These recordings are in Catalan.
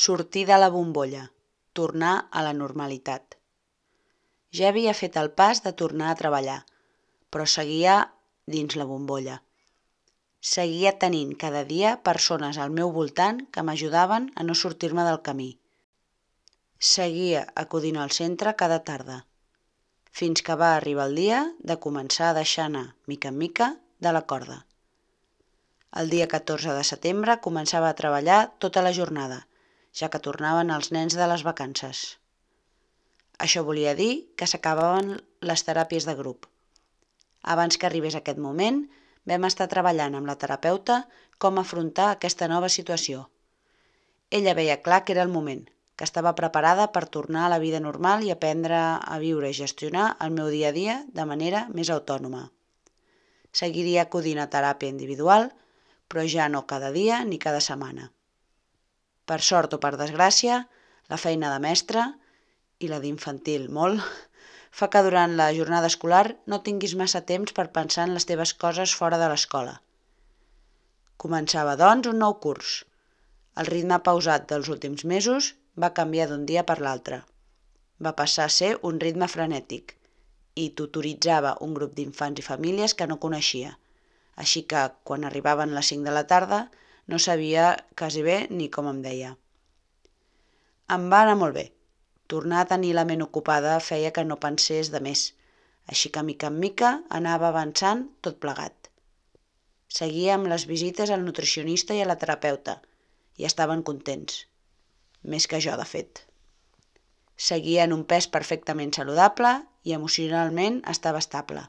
Sortir de la bombolla. Tornar a la normalitat. Ja havia fet el pas de tornar a treballar, però seguia dins la bombolla. Seguia tenint cada dia persones al meu voltant que m'ajudaven a no sortir-me del camí. Seguia acudint al centre cada tarda, fins que va arribar el dia de començar a deixar anar, mica en mica, de la corda. El dia 14 de setembre començava a treballar tota la jornada ja que tornaven els nens de les vacances. Això volia dir que s'acabaven les teràpies de grup. Abans que arribés aquest moment, vam estar treballant amb la terapeuta com afrontar aquesta nova situació. Ella veia clar que era el moment, que estava preparada per tornar a la vida normal i aprendre a viure i gestionar el meu dia a dia de manera més autònoma. Seguiria acudint a teràpia individual, però ja no cada dia ni cada setmana. Per sort o per desgràcia, la feina de mestre, i la d'infantil molt, fa que durant la jornada escolar no tinguis massa temps per pensar en les teves coses fora de l'escola. Començava, doncs, un nou curs. El ritme pausat dels últims mesos va canviar d'un dia per l'altre. Va passar a ser un ritme frenètic i tutoritzava un grup d'infants i famílies que no coneixia. Així que, quan arribaven les 5 de la tarda, no sabia quasi bé ni com em deia. Em va anar molt bé. Tornar a tenir la ment ocupada feia que no pensés de més, així que mica en mica anava avançant tot plegat. Seguia amb les visites al nutricionista i a la terapeuta, i estaven contents. Més que jo, de fet. Seguia en un pes perfectament saludable i emocionalment estava estable.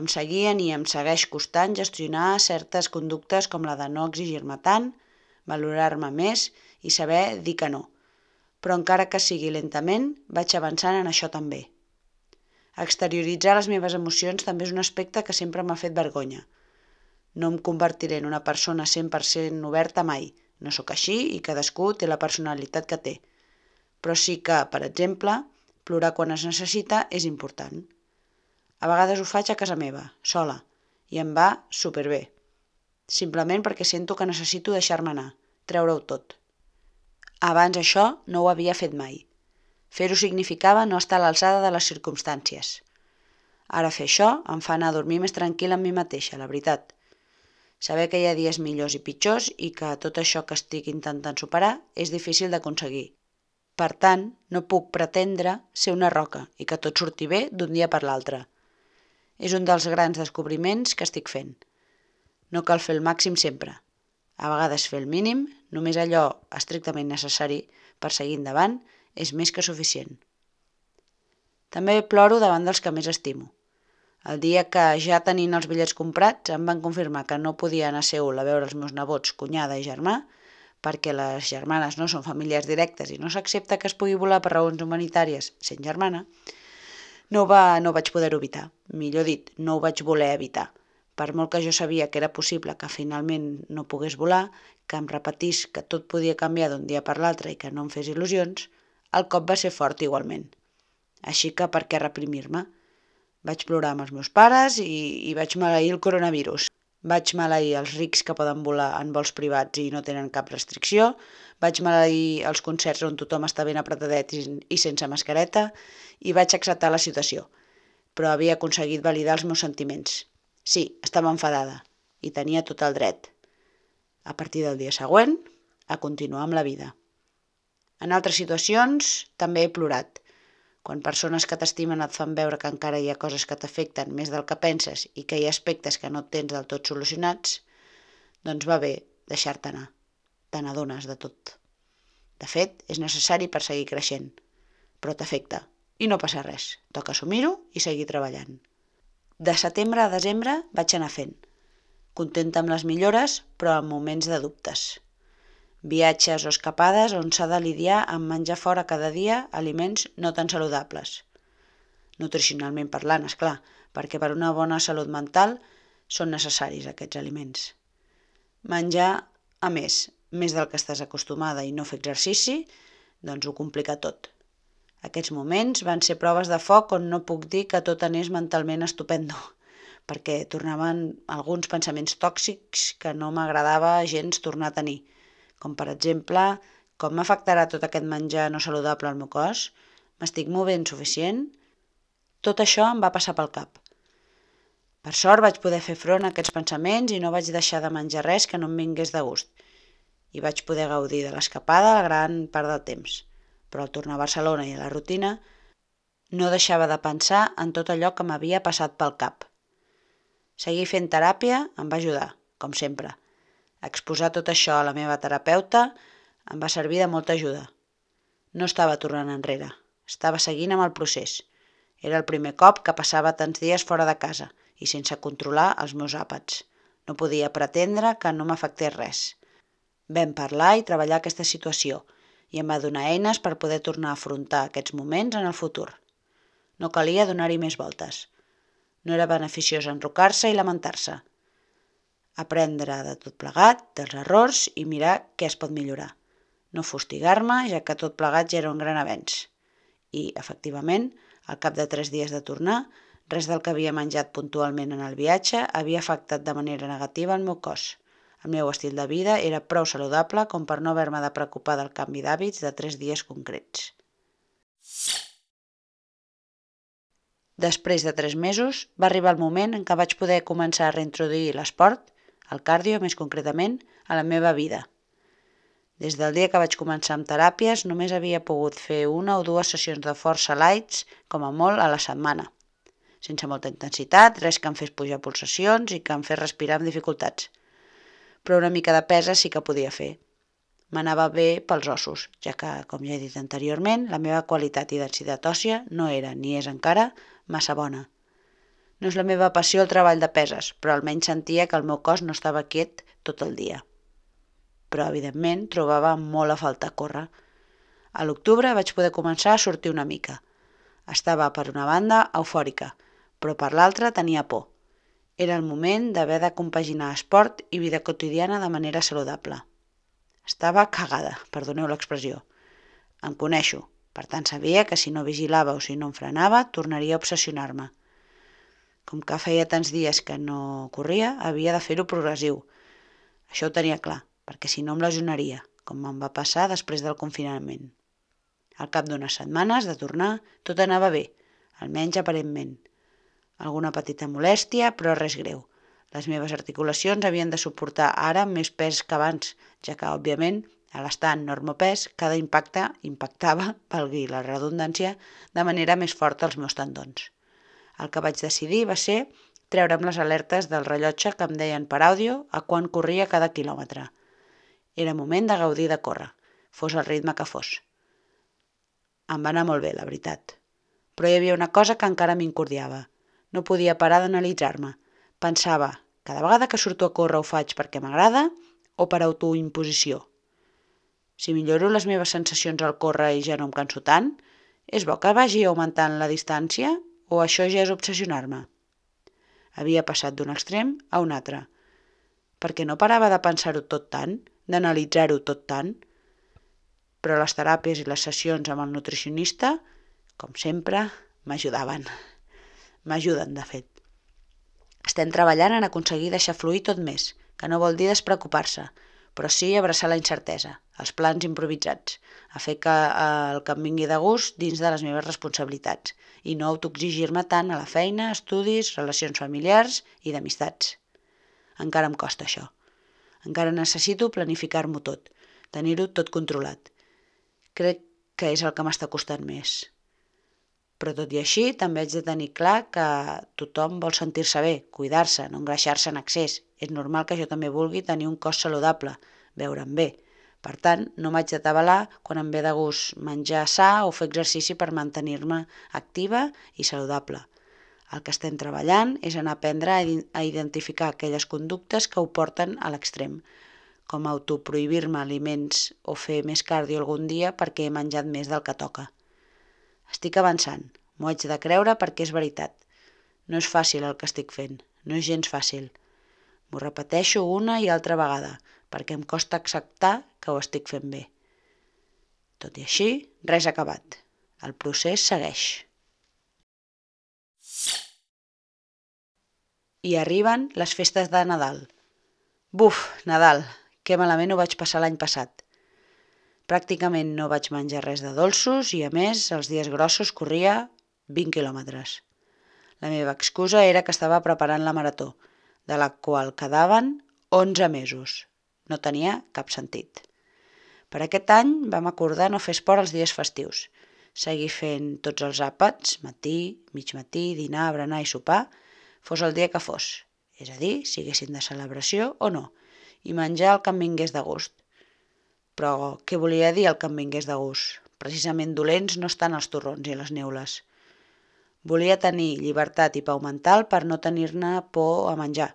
Em seguien i em segueix costant gestionar certes conductes com la de no exigir-me tant, valorar-me més i saber dir que no. Però encara que sigui lentament, vaig avançant en això també. Exterioritzar les meves emocions també és un aspecte que sempre m'ha fet vergonya. No em convertiré en una persona 100% oberta mai. No sóc així i cadascú té la personalitat que té. Però sí que, per exemple, plorar quan es necessita és important. A vegades ho faig a casa meva, sola, i em va superbé. Simplement perquè sento que necessito deixar-me anar, treure-ho tot. Abans això no ho havia fet mai. Fer-ho significava no estar a l'alçada de les circumstàncies. Ara fer això em fa anar a dormir més tranquil amb mi mateixa, la veritat. Saber que hi ha dies millors i pitjors i que tot això que estic intentant superar és difícil d'aconseguir. Per tant, no puc pretendre ser una roca i que tot surti bé d'un dia per l'altre. És un dels grans descobriments que estic fent. No cal fer el màxim sempre. A vegades fer el mínim, només allò estrictament necessari per seguir endavant, és més que suficient. També ploro davant dels que més estimo. El dia que, ja tenint els bitllets comprats, em van confirmar que no podia anar a Seul a veure els meus nebots, cunyada i germà, perquè les germanes no són famílies directes i no s'accepta que es pugui volar per raons humanitàries sent germana, no, va, no vaig poder-ho evitar. Millor dit, no ho vaig voler evitar. Per molt que jo sabia que era possible que finalment no pogués volar, que em repetís que tot podia canviar d'un dia per l'altre i que no em fes il·lusions, el cop va ser fort igualment. Així que per què reprimir-me? Vaig plorar amb els meus pares i, i vaig maleir el coronavirus. Vaig maleir els rics que poden volar en vols privats i no tenen cap restricció. Vaig maleir els concerts on tothom està ben apretadet i, i sense mascareta. I vaig acceptar la situació. Però havia aconseguit validar els meus sentiments. Sí, estava enfadada. I tenia tot el dret. A partir del dia següent, a continuar amb la vida. En altres situacions també he plorat quan persones que t'estimen et fan veure que encara hi ha coses que t'afecten més del que penses i que hi ha aspectes que no tens del tot solucionats, doncs va bé deixar-te anar. Te n'adones de tot. De fet, és necessari per seguir creixent. Però t'afecta. I no passa res. Toca assumir-ho i seguir treballant. De setembre a desembre vaig anar fent. Contenta amb les millores, però en moments de dubtes viatges o escapades on s'ha de lidiar amb menjar fora cada dia aliments no tan saludables. Nutricionalment parlant, és clar, perquè per una bona salut mental són necessaris aquests aliments. Menjar, a més, més del que estàs acostumada i no fer exercici, doncs ho complica tot. Aquests moments van ser proves de foc on no puc dir que tot anés mentalment estupendo, perquè tornaven alguns pensaments tòxics que no m'agradava gens tornar a tenir – com per exemple Com m'afectarà tot aquest menjar no saludable al meu cos? M'estic movent suficient? Tot això em va passar pel cap. Per sort vaig poder fer front a aquests pensaments i no vaig deixar de menjar res que no em vingués de gust. I vaig poder gaudir de l'escapada la gran part del temps. Però al tornar a Barcelona i a la rutina, no deixava de pensar en tot allò que m'havia passat pel cap. Seguir fent teràpia em va ajudar, com sempre. Exposar tot això a la meva terapeuta em va servir de molta ajuda. No estava tornant enrere, estava seguint amb el procés. Era el primer cop que passava tants dies fora de casa i sense controlar els meus àpats. No podia pretendre que no m'afectés res. Vam parlar i treballar aquesta situació i em va donar eines per poder tornar a afrontar aquests moments en el futur. No calia donar-hi més voltes. No era beneficiós enrocar-se i lamentar-se. Aprendre de tot plegat, dels errors i mirar què es pot millorar. No fustigar-me, ja que tot plegat ja era un gran avenç. I, efectivament, al cap de tres dies de tornar, Res del que havia menjat puntualment en el viatge havia afectat de manera negativa el meu cos. El meu estil de vida era prou saludable com per no haver-me de preocupar del canvi d'hàbits de tres dies concrets. Després de tres mesos, va arribar el moment en què vaig poder començar a reintroduir l'esport, el càrdio més concretament, a la meva vida. Des del dia que vaig començar amb teràpies, només havia pogut fer una o dues sessions de força lights, com a molt, a la setmana sense molta intensitat, res que em fes pujar pulsacions i que em fes respirar amb dificultats. Però una mica de pesa sí que podia fer. M'anava bé pels ossos, ja que, com ja he dit anteriorment, la meva qualitat i densitat òssia no era, ni és encara, massa bona. No és la meva passió el treball de peses, però almenys sentia que el meu cos no estava quiet tot el dia. Però, evidentment, trobava molt a faltar córrer. A l'octubre vaig poder començar a sortir una mica. Estava, per una banda, eufòrica, però per l'altra tenia por. Era el moment d'haver de compaginar esport i vida quotidiana de manera saludable. Estava cagada, perdoneu l'expressió. Em coneixo, per tant sabia que si no vigilava o si no em frenava, tornaria a obsessionar-me. Com que feia tants dies que no corria, havia de fer-ho progressiu. Això ho tenia clar, perquè si no em lesionaria, com em va passar després del confinament. Al cap d'unes setmanes de tornar, tot anava bé, almenys aparentment alguna petita molèstia, però res greu. Les meves articulacions havien de suportar ara més pes que abans, ja que, òbviament, a l'estar en normopès, cada impacte impactava, valgui la redundància, de manera més forta els meus tendons. El que vaig decidir va ser treure'm les alertes del rellotge que em deien per àudio a quan corria cada quilòmetre. Era moment de gaudir de córrer, fos el ritme que fos. Em va anar molt bé, la veritat. Però hi havia una cosa que encara m'incordiava. No podia parar d'analitzar-me. Pensava, cada vegada que surto a córrer ho faig perquè m'agrada o per autoimposició. Si milloro les meves sensacions al córrer i ja no em canso tant, és bo que vagi augmentant la distància o això ja és obsessionar-me? Havia passat d'un extrem a un altre. Perquè no parava de pensar-ho tot tant, d'analitzar-ho tot tant, però les teràpies i les sessions amb el nutricionista, com sempre, m'ajudaven. M'ajuden, de fet. Estem treballant en aconseguir deixar fluir tot més, que no vol dir despreocupar-se, però sí abraçar la incertesa, els plans improvisats, a fer que eh, el que em vingui de gust dins de les meves responsabilitats i no autoexigir-me tant a la feina, estudis, relacions familiars i d'amistats. Encara em costa això. Encara necessito planificar-m'ho tot, tenir-ho tot controlat. Crec que és el que m'està costant més. Però tot i així, també haig de tenir clar que tothom vol sentir-se bé, cuidar-se, no engreixar-se en excés. És normal que jo també vulgui tenir un cos saludable, veure'm bé. Per tant, no m'haig de tabalar quan em ve de gust menjar sa o fer exercici per mantenir-me activa i saludable. El que estem treballant és a aprendre a identificar aquelles conductes que ho porten a l'extrem, com autoprohibir-me aliments o fer més cardio algun dia perquè he menjat més del que toca. Estic avançant, m'ho haig de creure perquè és veritat. No és fàcil el que estic fent, no és gens fàcil. M'ho repeteixo una i altra vegada, perquè em costa acceptar que ho estic fent bé. Tot i així, res acabat. El procés segueix. I arriben les festes de Nadal. Buf, Nadal, que malament ho vaig passar l'any passat. Pràcticament no vaig menjar res de dolços i, a més, els dies grossos corria 20 quilòmetres. La meva excusa era que estava preparant la marató, de la qual quedaven 11 mesos. No tenia cap sentit. Per aquest any vam acordar no fer esport els dies festius, seguir fent tots els àpats, matí, mig matí, dinar, berenar i sopar, fos el dia que fos, és a dir, siguessin de celebració o no, i menjar el que em vingués de gust. Però què volia dir el que em vingués de gust? Precisament dolents no estan els torrons i les neules. Volia tenir llibertat i pau mental per no tenir-ne por a menjar,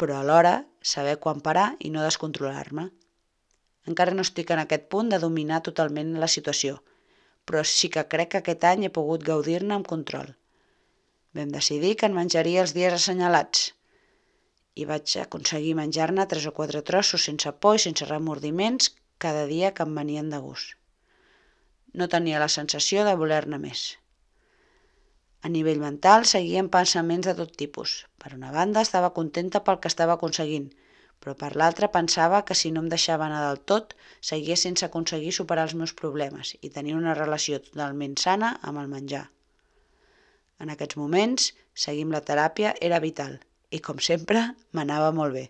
però alhora saber quan parar i no descontrolar-me. Encara no estic en aquest punt de dominar totalment la situació, però sí que crec que aquest any he pogut gaudir-ne amb control. Vam decidir que en menjaria els dies assenyalats i vaig aconseguir menjar-ne tres o quatre trossos sense por i sense remordiments cada dia que em venien de gust. No tenia la sensació de voler-ne més. A nivell mental seguien pensaments de tot tipus. Per una banda estava contenta pel que estava aconseguint, però per l'altra pensava que si no em deixava anar del tot, seguia sense aconseguir superar els meus problemes i tenir una relació totalment sana amb el menjar. En aquests moments, seguir amb la teràpia era vital i, com sempre, m'anava molt bé.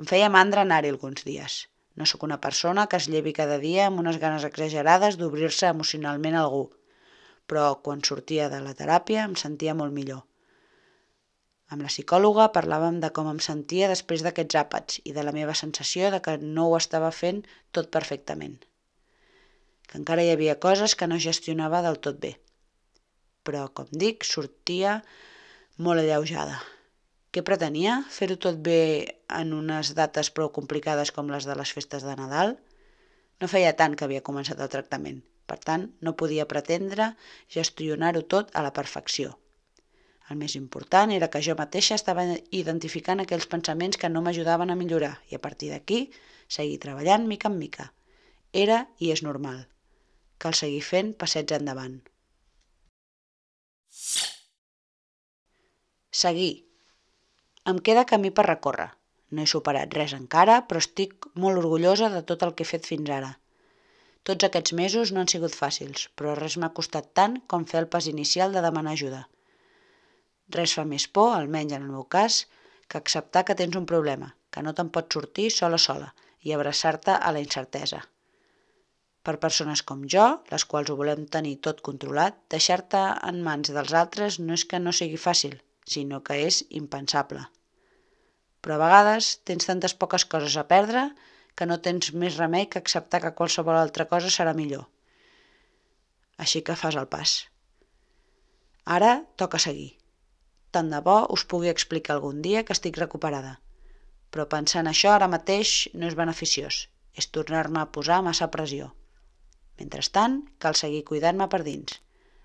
Em feia mandra anar-hi alguns dies. No sóc una persona que es llevi cada dia amb unes ganes exagerades d'obrir-se emocionalment a algú, però quan sortia de la teràpia em sentia molt millor. Amb la psicòloga parlàvem de com em sentia després d'aquests àpats i de la meva sensació de que no ho estava fent tot perfectament. Que encara hi havia coses que no gestionava del tot bé. Però, com dic, sortia molt alleujada. Què pretenia? Fer-ho tot bé en unes dates prou complicades com les de les festes de Nadal? No feia tant que havia començat el tractament, per tant, no podia pretendre gestionar-ho tot a la perfecció. El més important era que jo mateixa estava identificant aquells pensaments que no m'ajudaven a millorar i a partir d'aquí seguir treballant mica en mica. Era i és normal. Cal seguir fent passets endavant. Seguir. Em queda camí per recórrer. No he superat res encara, però estic molt orgullosa de tot el que he fet fins ara. Tots aquests mesos no han sigut fàcils, però res m'ha costat tant com fer el pas inicial de demanar ajuda. Res fa més por, almenys en el meu cas, que acceptar que tens un problema, que no te'n pots sortir sola sola i abraçar-te a la incertesa. Per persones com jo, les quals ho volem tenir tot controlat, deixar-te en mans dels altres no és que no sigui fàcil, sinó que és impensable. Però a vegades tens tantes poques coses a perdre que no tens més remei que acceptar que qualsevol altra cosa serà millor. Així que fas el pas. Ara toca seguir. Tant de bo us pugui explicar algun dia que estic recuperada. Però pensar en això ara mateix no és beneficiós, és tornar-me a posar massa pressió. Mentrestant, cal seguir cuidant-me per dins,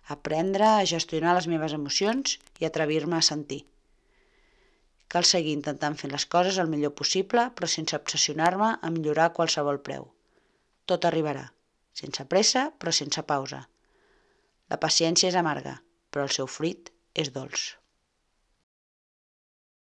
aprendre a gestionar les meves emocions i atrevir-me a sentir. Cal seguir intentant fer les coses el millor possible, però sense obsessionar-me a millorar a qualsevol preu. Tot arribarà, sense pressa, però sense pausa. La paciència és amarga, però el seu fruit és dolç.